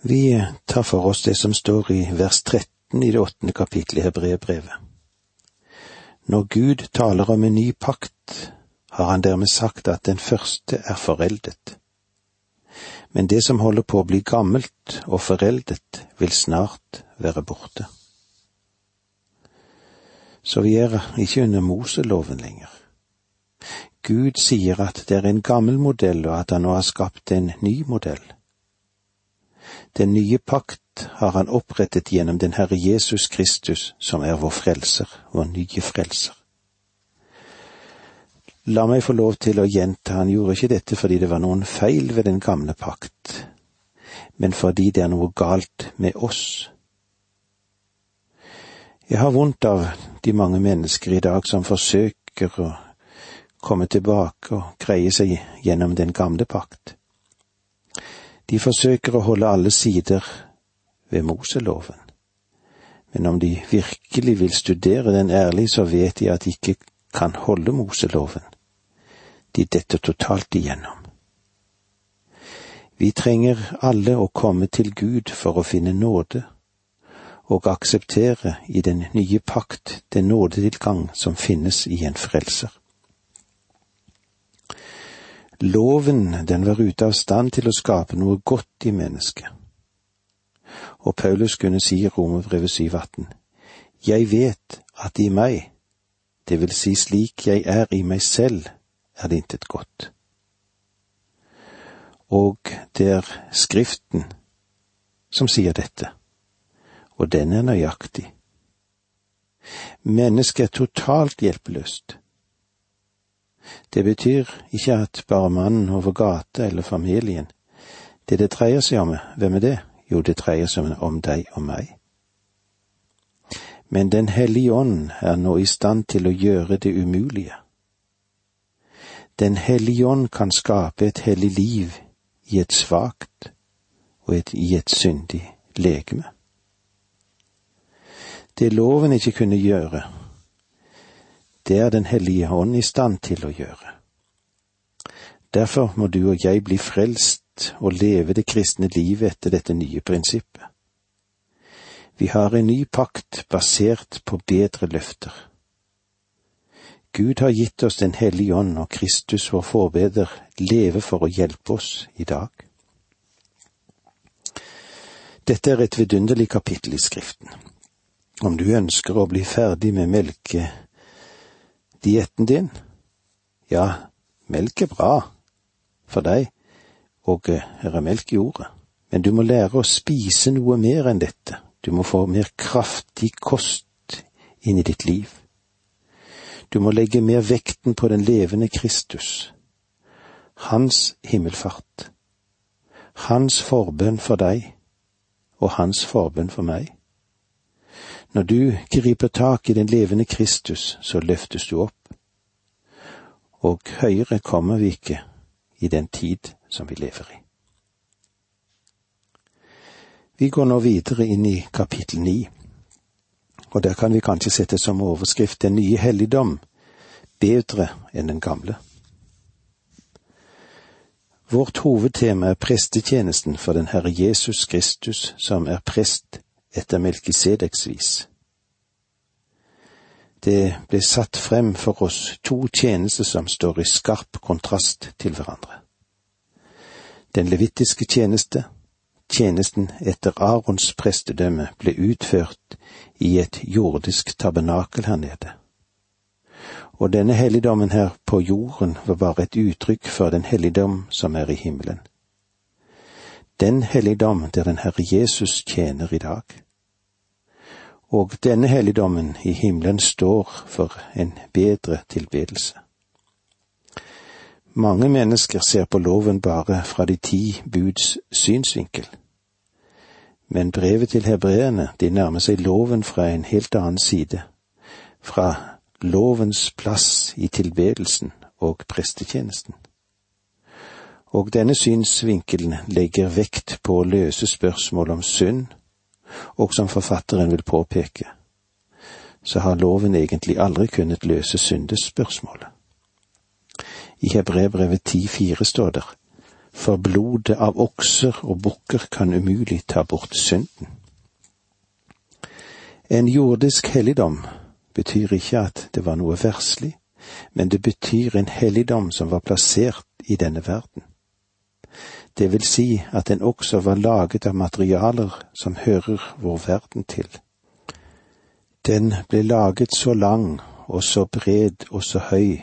Vi tar for oss det som står i vers 13 i det åttende kapittelet i Hebreerbrevet. Når Gud taler om en ny pakt, har han dermed sagt at den første er foreldet. Men det som holder på å bli gammelt og foreldet, vil snart være borte. Så vi er ikke under Moseloven lenger. Gud sier at det er en gammel modell, og at han nå har skapt en ny modell. Den nye pakt har han opprettet gjennom den Herre Jesus Kristus, som er vår frelser, vår nye frelser. La meg få lov til å gjenta, han gjorde ikke dette fordi det var noen feil ved den gamle pakt, men fordi det er noe galt med oss. Jeg har vondt av de mange mennesker i dag som forsøker å komme tilbake og greie seg gjennom den gamle pakt. De forsøker å holde alle sider ved Moseloven, men om de virkelig vil studere den ærlig, så vet de at de ikke kan holde Moseloven. De detter totalt igjennom. Vi trenger alle å komme til Gud for å finne nåde, og akseptere i den nye pakt den nådetilgang som finnes i en frelser. Loven, den var ute av stand til å skape noe godt i mennesket. Og Paulus kunne si i Romerbrevet 7,18, Jeg vet at i meg, det vil si slik jeg er i meg selv, er det intet godt. Og det er Skriften som sier dette, og den er nøyaktig. Mennesket er totalt hjelpeløst. Det betyr ikke at bare mannen over gata eller familien. Det det dreier seg om, hvem er det? Jo, det dreier seg om deg og meg. Men Den hellige ånd er nå i stand til å gjøre det umulige. Den hellige ånd kan skape et hellig liv i et svakt og et, i et syndig legeme. Det loven ikke kunne gjøre, det er Den hellige ånd i stand til å gjøre. Derfor må du og jeg bli frelst og leve det kristne livet etter dette nye prinsippet. Vi har en ny pakt basert på bedre løfter. Gud har gitt oss Den hellige ånd, og Kristus, vår forbeder, leve for å hjelpe oss i dag. Dette er et vidunderlig kapittel i Skriften. Om du ønsker å bli ferdig med melke dietten din? Ja, melk er bra for deg, og her er melk i ordet, men du må lære å spise noe mer enn dette. Du må få mer kraftig kost inn i ditt liv. Du må legge mer vekten på den levende Kristus, hans himmelfart, hans forbønn for deg og hans forbønn for meg. Når du griper tak i den levende Kristus, så løftes du opp. Og høyere kommer vi ikke i den tid som vi lever i. Vi går nå videre inn i kapittel ni, og der kan vi kanskje sette som overskrift Den nye helligdom bedre enn den gamle. Vårt hovedtema er prestetjenesten for den Herre Jesus Kristus, som er prest etter Melkisedeks vis. Det ble satt frem for oss to tjenester som står i skarp kontrast til hverandre. Den levittiske tjeneste, tjenesten etter Arons prestedømme, ble utført i et jordisk tabernakel her nede. Og denne helligdommen her på jorden var bare et uttrykk for den helligdom som er i himmelen den helligdom der den Herre Jesus tjener i dag. Og denne helligdommen i himmelen står for en bedre tilbedelse. Mange mennesker ser på loven bare fra de ti buds synsvinkel. Men brevet til hebreerne, de nærmer seg loven fra en helt annen side, fra lovens plass i tilbedelsen og prestetjenesten og denne synsvinkelen legger vekt på å løse spørsmål om synd, og som forfatteren vil påpeke, så har loven egentlig aldri kunnet løse syndespørsmålet. I Hebrebrevet 10,4 står det, for blodet av okser og bukker kan umulig ta bort synden. En jordisk helligdom betyr ikke at det var noe verslig, men det betyr en helligdom som var plassert i denne verden. Det vil si at den også var laget av materialer som hører vår verden til. Den ble laget så lang og så bred og så høy,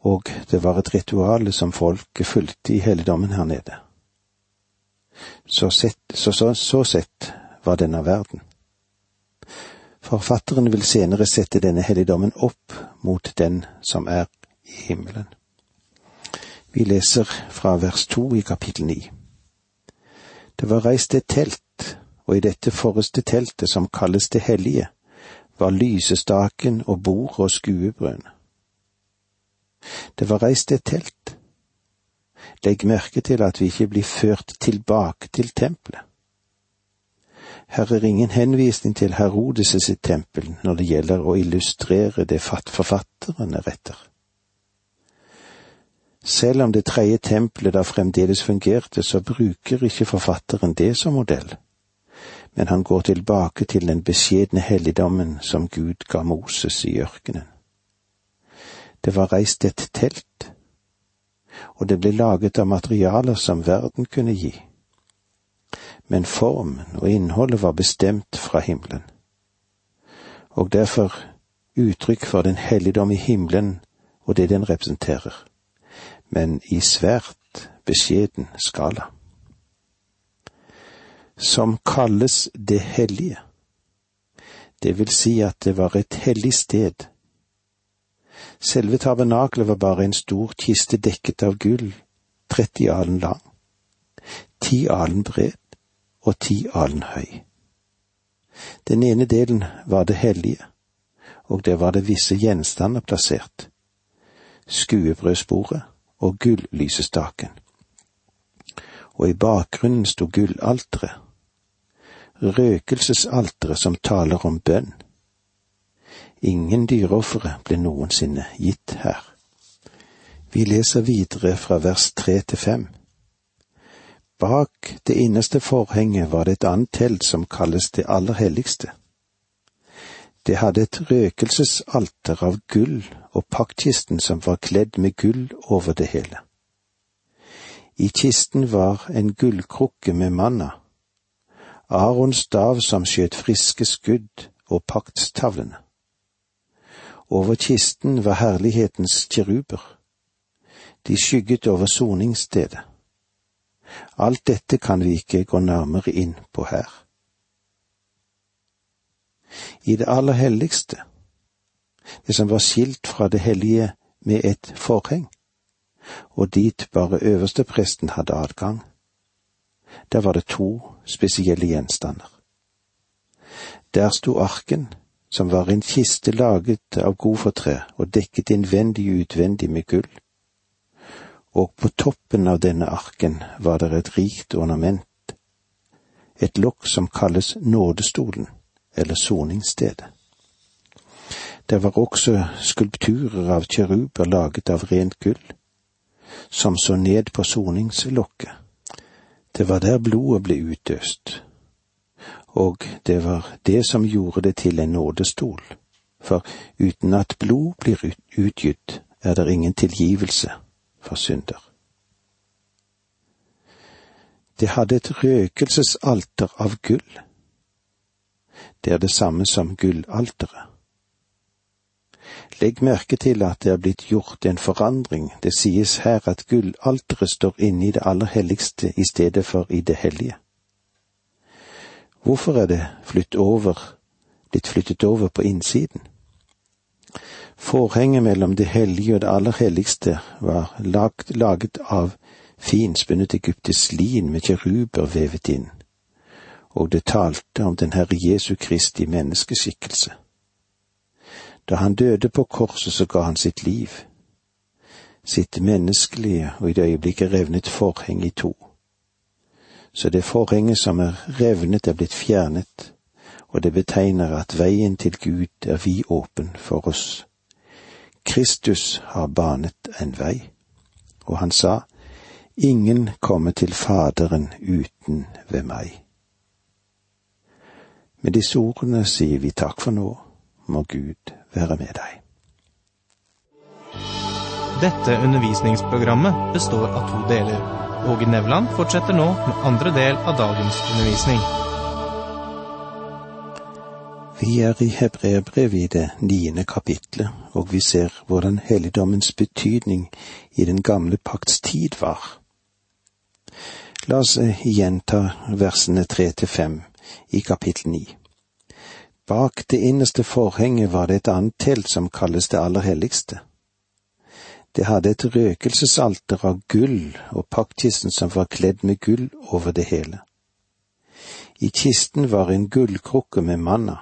og det var et ritual som folket fulgte i helligdommen her nede. Så sett, så, så, så sett var denne verden. Forfatteren vil senere sette denne helligdommen opp mot den som er i himmelen. Vi leser fra vers to i kapittel ni. Det var reist et telt, og i dette forreste teltet, som kalles det hellige, var lysestaken og bordet og skuebrønn. Det var reist et telt. Legg merke til at vi ikke blir ført tilbake til tempelet. Her er ingen henvisning til Herodes sitt tempel når det gjelder å illustrere det forfatteren er etter. Selv om det tredje tempelet da fremdeles fungerte, så bruker ikke forfatteren det som modell, men han går tilbake til den beskjedne helligdommen som Gud ga Moses i ørkenen. Det var reist et telt, og det ble laget av materialer som verden kunne gi men formen og innholdet var bestemt fra himmelen. Og derfor uttrykk for den helligdom i himmelen og det den representerer, men i svært beskjeden skala. Som kalles det hellige. Det vil si at det var et hellig sted. Selve tabernaklet var bare en stor kiste dekket av gull, 30 alen lang, ti alen bred og ti alen høy. Den ene delen var det hellige, og der var det visse gjenstander plassert. Skuebrødsporet og gullysestaken. Og i bakgrunnen sto gullalteret, røkelsesalteret som taler om bønn. Ingen dyreofre ble noensinne gitt her. Vi leser videre fra vers tre til fem. Bak det innerste forhenget var det et annet telt som kalles det aller helligste. Det hadde et røkelsesalter av gull og paktkisten som var kledd med gull over det hele. I kisten var en gullkrukke med manna, Arons stav som skjøt friske skudd og paktstavlene. Over kisten var herlighetens kiruber. De skygget over soningsstedet. Alt dette kan vi ikke gå nærmere inn på her. I det aller helligste, det som var skilt fra det hellige med et forheng, og dit bare øverstepresten hadde adgang, der var det to spesielle gjenstander. Der sto arken, som var en kiste laget av godfortre og dekket innvendig og utvendig med gull og på toppen av denne arken var det et rikt ornament, et lokk som kalles nådestolen, eller soningsstedet. Det var også skulpturer av kjeruber laget av rent gull, som så ned på soningslokket. Det var der blodet ble utøst, og det var det som gjorde det til en nådestol, for uten at blod blir utgitt, er det ingen tilgivelse for synder. Det hadde et røkelsesalter av gull. Det er det samme som gullalteret. Legg merke til at det er blitt gjort en forandring, det sies her at gullalteret står inne i det aller helligste i stedet for i det hellige. Hvorfor er det flyttet over, blitt flyttet over på innsiden? Forhenget mellom det hellige og det aller helligste var lagt, laget av finspunnet egyptisk lin med kjeruber vevet inn, og det talte om den Herre Jesu Kristi menneskeskikkelse. Da han døde på korset, så ga han sitt liv, sitt menneskelige, og i det øyeblikket revnet forhenget i to. Så det forhenget som er revnet, er blitt fjernet, og det betegner at veien til Gud er vid åpen for oss Kristus har banet en vei, og han sa, Ingen kommer til Faderen uten ved meg. Med disse ordene sier vi takk for nå, må Gud være med deg. Dette undervisningsprogrammet består av to deler. Åge Nevland fortsetter nå med andre del av dagens undervisning. Vi er i Hebreerbrevet i det niende kapitlet, og vi ser hvordan helligdommens betydning i den gamle pakts tid var. La oss igjen ta versene tre til fem i kapittel ni. Bak det innerste forhenget var det et annet telt som kalles det aller helligste. Det hadde et røkelsesalter av gull og paktkisten som var kledd med gull over det hele. I kisten var en gullkrukke med manna,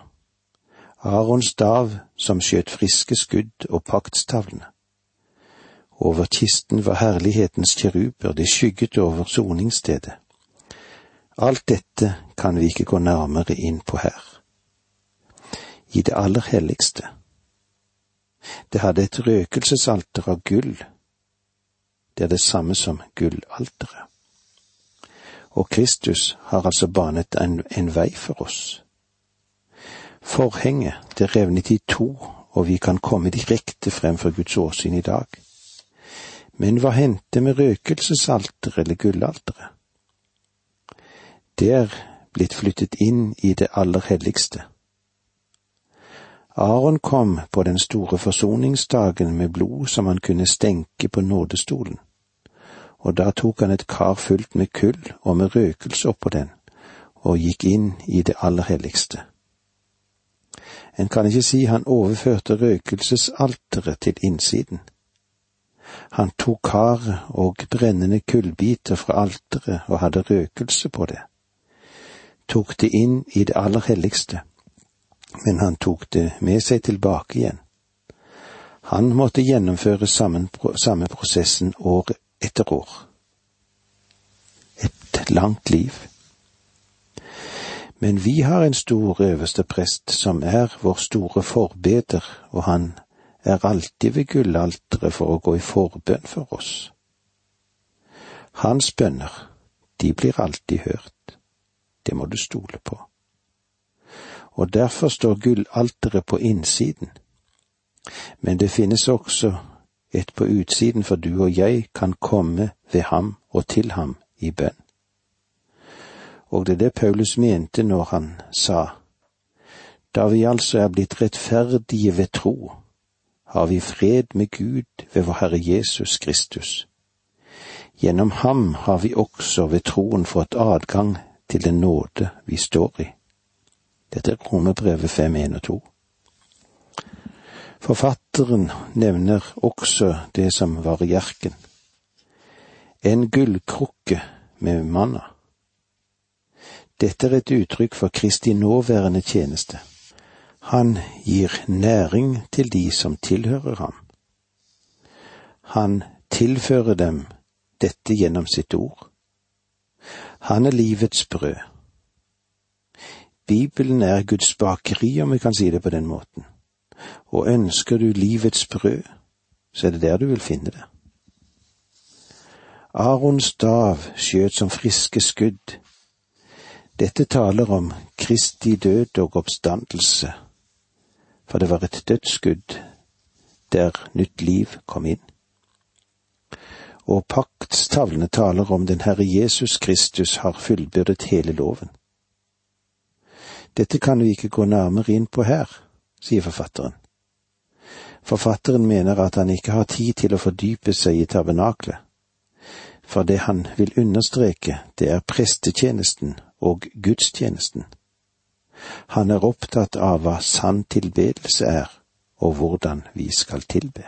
Arons stav som skjøt friske skudd og paktstavlene. Over kisten var herlighetens kjeruber, de skygget over soningsstedet. Alt dette kan vi ikke gå nærmere inn på her. I det aller helligste det hadde et røkelsesalter av gull. Det er det samme som gullalteret. Og Kristus har altså banet en, en vei for oss. Forhenget, det revnet i to, og vi kan komme direkte frem for Guds åsyn i dag. Men hva hendte med røkelsesalteret eller gullalteret? Det er blitt flyttet inn i det aller helligste. Aron kom på den store forsoningsdagen med blod som han kunne stenke på nådestolen, og da tok han et kar fullt med kull og med røkelse oppå den, og gikk inn i det aller helligste. En kan ikke si han overførte røkelsesalteret til innsiden. Han tok karet og brennende kullbiter fra alteret og hadde røkelse på det, tok det inn i det aller helligste men han tok det med seg tilbake igjen. Han måtte gjennomføre samme, prosessen år etter år. Et langt liv. Men vi har en stor øverste prest som er vår store forbeder, og han er alltid ved gullalteret for å gå i forbønn for oss. Hans bønner, de blir alltid hørt. Det må du stole på og derfor står gullalteret på innsiden. Men det finnes også et på utsiden, for du og jeg kan komme ved ham og til ham i bønn. Og det er det Paulus mente når han sa, da vi altså er blitt rettferdige ved tro, har vi fred med Gud ved vår Herre Jesus Kristus. Gjennom ham har vi også ved troen fått adgang til den nåde vi står i. Dette er Romerbrevet 5, 1 og 2. Forfatteren nevner også det som var i jerken. En gullkrukke med manna. Dette er et uttrykk for Kristi nåværende tjeneste. Han gir næring til de som tilhører ham. Han tilfører dem dette gjennom sitt ord. Han er livets brød. Bibelen er Guds bakeri, om vi kan si det på den måten. Og ønsker du livets brød, så er det der du vil finne det. Arons stav skjøt som friske skudd. Dette taler om Kristi død og oppstandelse, for det var et dødsskudd der nytt liv kom inn. Og paktstavlene taler om den Herre Jesus Kristus har fullbyrdet hele loven. Dette kan vi ikke gå nærmere inn på her, sier forfatteren. Forfatteren mener at han ikke har tid til å fordype seg i tabernaklet, for det han vil understreke, det er prestetjenesten og gudstjenesten. Han er opptatt av hva sann tilbedelse er, og hvordan vi skal tilbe.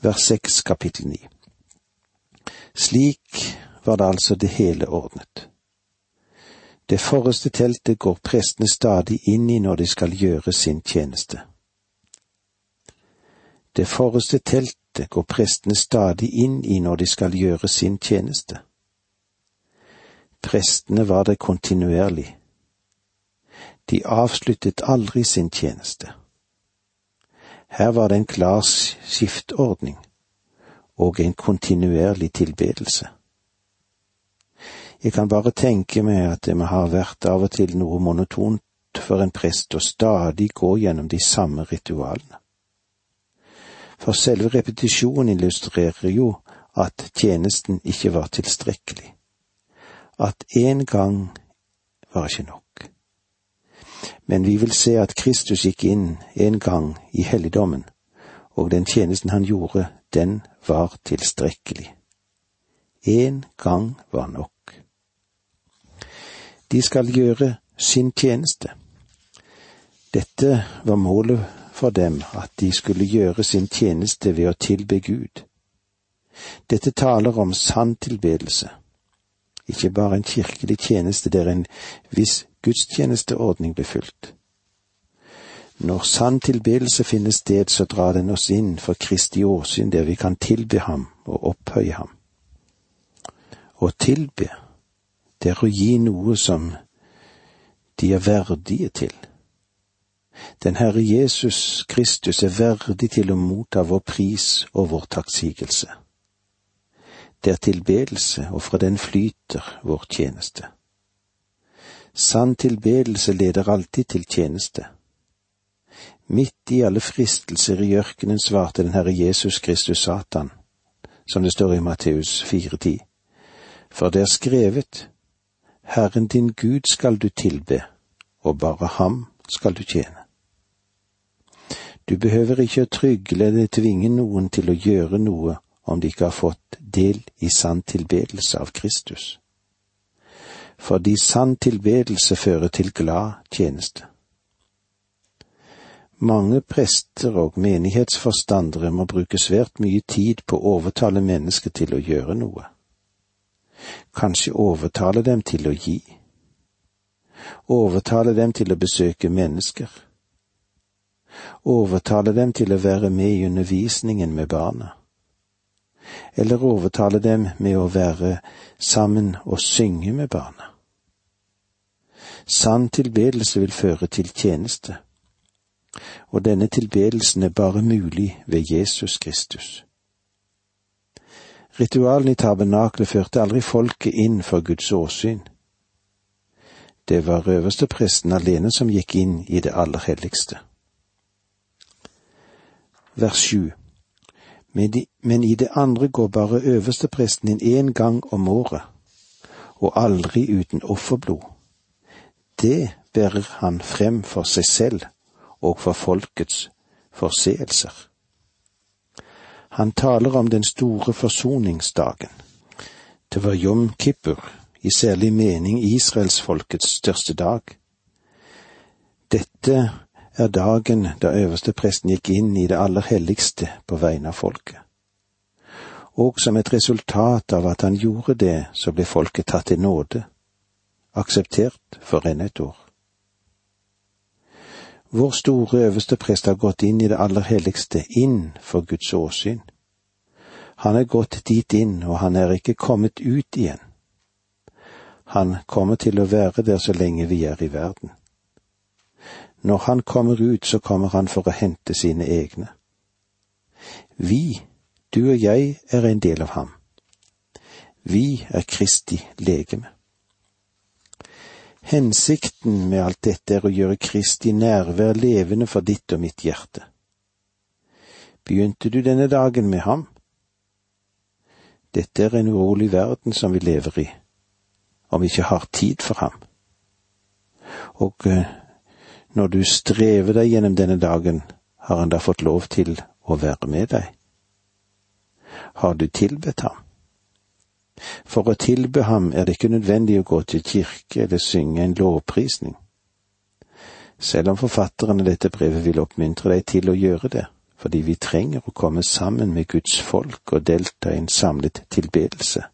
Vers seks kapittel ni. Slik var det altså det hele ordnet. Det forreste teltet går prestene stadig inn i når de skal gjøre sin tjeneste. Det forreste teltet går prestene stadig inn i når de skal gjøre sin tjeneste. Prestene var det kontinuerlig. De avsluttet aldri sin tjeneste. Her var det en klar skiftordning, og en kontinuerlig tilbedelse. Jeg kan bare tenke meg at det har vært av og til noe monotont for en prest å stadig gå gjennom de samme ritualene. For selve repetisjonen illustrerer jo at tjenesten ikke var tilstrekkelig. At én gang var ikke nok. Men vi vil se at Kristus gikk inn en gang i helligdommen, og den tjenesten han gjorde, den var tilstrekkelig. Én gang var nok. De skal gjøre sin tjeneste. Dette var målet for dem, at de skulle gjøre sin tjeneste ved å tilbe Gud. Dette taler om sann tilbedelse, ikke bare en kirkelig tjeneste der en viss gudstjenesteordning blir fulgt. Når sann tilbedelse finner sted, så drar den oss inn for Kristi åsyn, der vi kan tilbe ham og opphøye ham. Å tilbe, det er å gi noe som de er verdige til. Den Herre Jesus Kristus er verdig til å motta vår pris og vår takksigelse. Det er tilbedelse, og fra den flyter vår tjeneste. Sann tilbedelse leder alltid til tjeneste. Midt i alle fristelser i ørkenen svarte den Herre Jesus Kristus Satan, som det står i Matteus 4,10. For det er skrevet, Herren din Gud skal du tilbe, og bare ham skal du tjene. Du behøver ikke å trygle eller tvinge noen til å gjøre noe om de ikke har fått del i sann tilbedelse av Kristus. Fordi sann tilbedelse fører til glad tjeneste. Mange prester og menighetsforstandere må bruke svært mye tid på å overtale mennesker til å gjøre noe. Kanskje overtale dem til å gi. Overtale dem til å besøke mennesker. Overtale dem til å være med i undervisningen med barna eller overtale dem med å være sammen og synge med barna. Sann tilbedelse vil føre til tjeneste, og denne tilbedelsen er bare mulig ved Jesus Kristus. Ritualene i tabernaklet førte aldri folket inn for Guds åsyn. Det var øverstepresten alene som gikk inn i det aller helligste. Vers sju men i det andre går bare øverstepresten inn én gang om året, og aldri uten offerblod. Det bærer han frem for seg selv og for folkets forseelser. Han taler om den store forsoningsdagen. Det var Jom Kippur, i særlig mening israelsfolkets største dag. Dette er dagen da øverstepresten gikk inn i det aller helligste på vegne av folket. Og som et resultat av at han gjorde det, så ble folket tatt til nåde, akseptert for ennå et år. Vår store øverste prest har gått inn i det aller helligste, inn for Guds åsyn. Han er gått dit inn, og han er ikke kommet ut igjen. Han kommer til å være der så lenge vi er i verden. Når han kommer ut, så kommer han for å hente sine egne. Vi, du og jeg, er en del av ham. Vi er Kristi legeme. Hensikten med alt dette er å gjøre Kristi nærvær levende for ditt og mitt hjerte. Begynte du denne dagen med ham? Dette er en urolig verden som vi lever i, om vi ikke har tid for ham. Og eh, når du strever deg gjennom denne dagen, har han da fått lov til å være med deg? Har du tilbedt ham? For å tilbe ham er det ikke nødvendig å gå til kirke eller synge en lovprisning. Selv om forfatteren av dette brevet vil oppmuntre deg til å gjøre det, fordi vi trenger å komme sammen med Guds folk og delta i en samlet tilbedelse.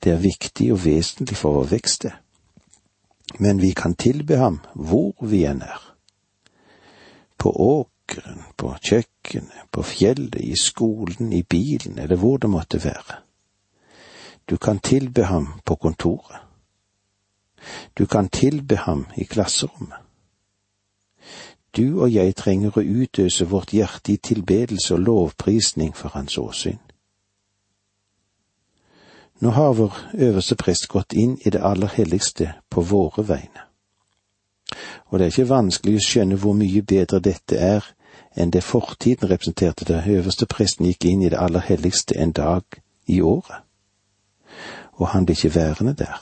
Det er viktig og vesentlig for vår vekst, det men vi kan tilbe ham hvor vi enn er. På åkeren, på kjøkkenet, på fjellet, i skolen, i bilen eller hvor det måtte være. Du kan tilbe ham på kontoret. Du kan tilbe ham i klasserommet. Du og jeg trenger å utøse vårt hjerte i tilbedelse og lovprisning for hans åsyn. Nå har vår øverste prest gått inn i det aller helligste på våre vegne. Og det er ikke vanskelig å skjønne hvor mye bedre dette er enn det fortiden representerte da øverste presten gikk inn i det aller helligste en dag i året. Og han ble ikke værende der.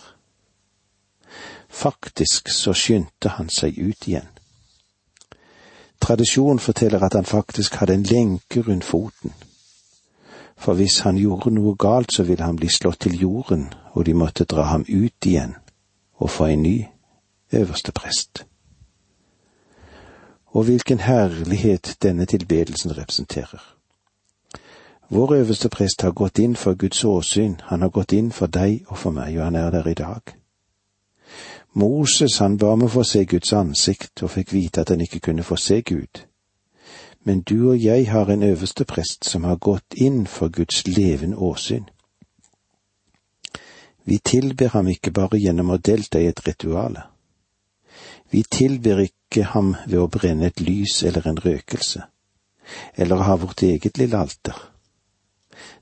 Faktisk så skyndte han seg ut igjen. Tradisjonen forteller at han faktisk hadde en lenke rundt foten. For hvis han gjorde noe galt, så ville han bli slått til jorden, og de måtte dra ham ut igjen og få en ny øverste prest. Og hvilken herlighet denne tilbedelsen representerer. Vår øverste prest har gått inn for Guds åsyn, han har gått inn for deg og for meg, og han er der i dag. Moses han ba om å få se Guds ansikt og fikk vite at han ikke kunne få se Gud. Men du og jeg har en øverste prest som har gått inn for Guds levende åsyn. Vi tilber ham ikke bare gjennom å delta i et rituale. Vi tilber ikke ham ved å brenne et lys eller en røkelse, eller å ha vårt eget lille alter.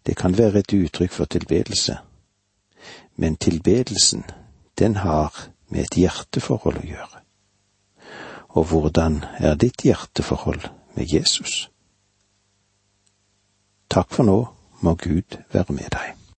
Det kan være et uttrykk for tilbedelse, men tilbedelsen, den har med et hjerteforhold å gjøre. Og hvordan er ditt hjerteforhold med Jesus? Takk for nå, må Gud være med deg.